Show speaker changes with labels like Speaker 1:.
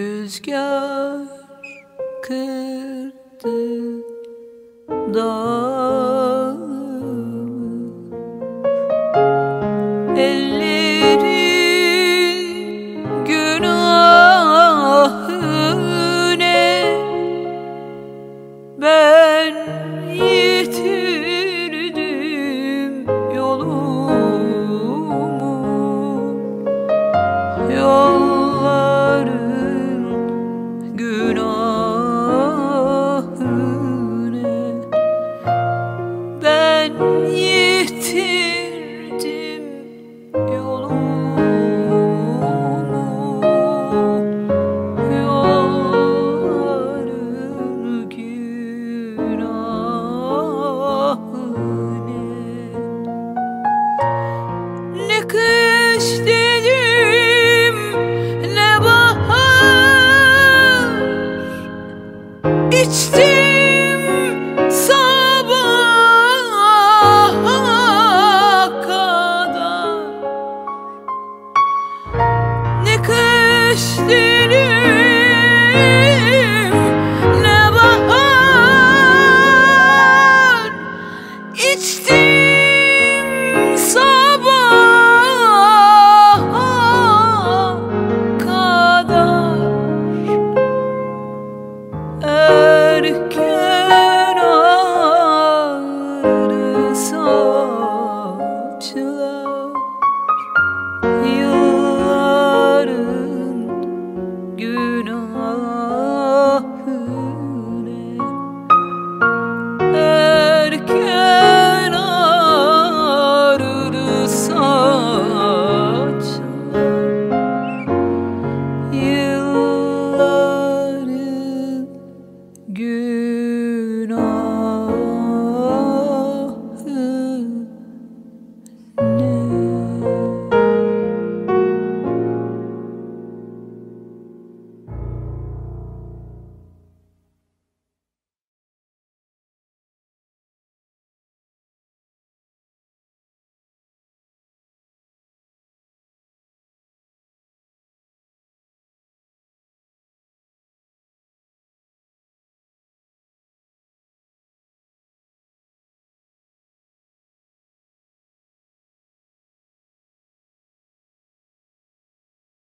Speaker 1: Rüzgar kırdı dağımı Elleri günahine Ben yitirdim yolu kış dedim ne bahar. İçtim sabaha kadar. Ne kış dedim ne bahar. İçtim could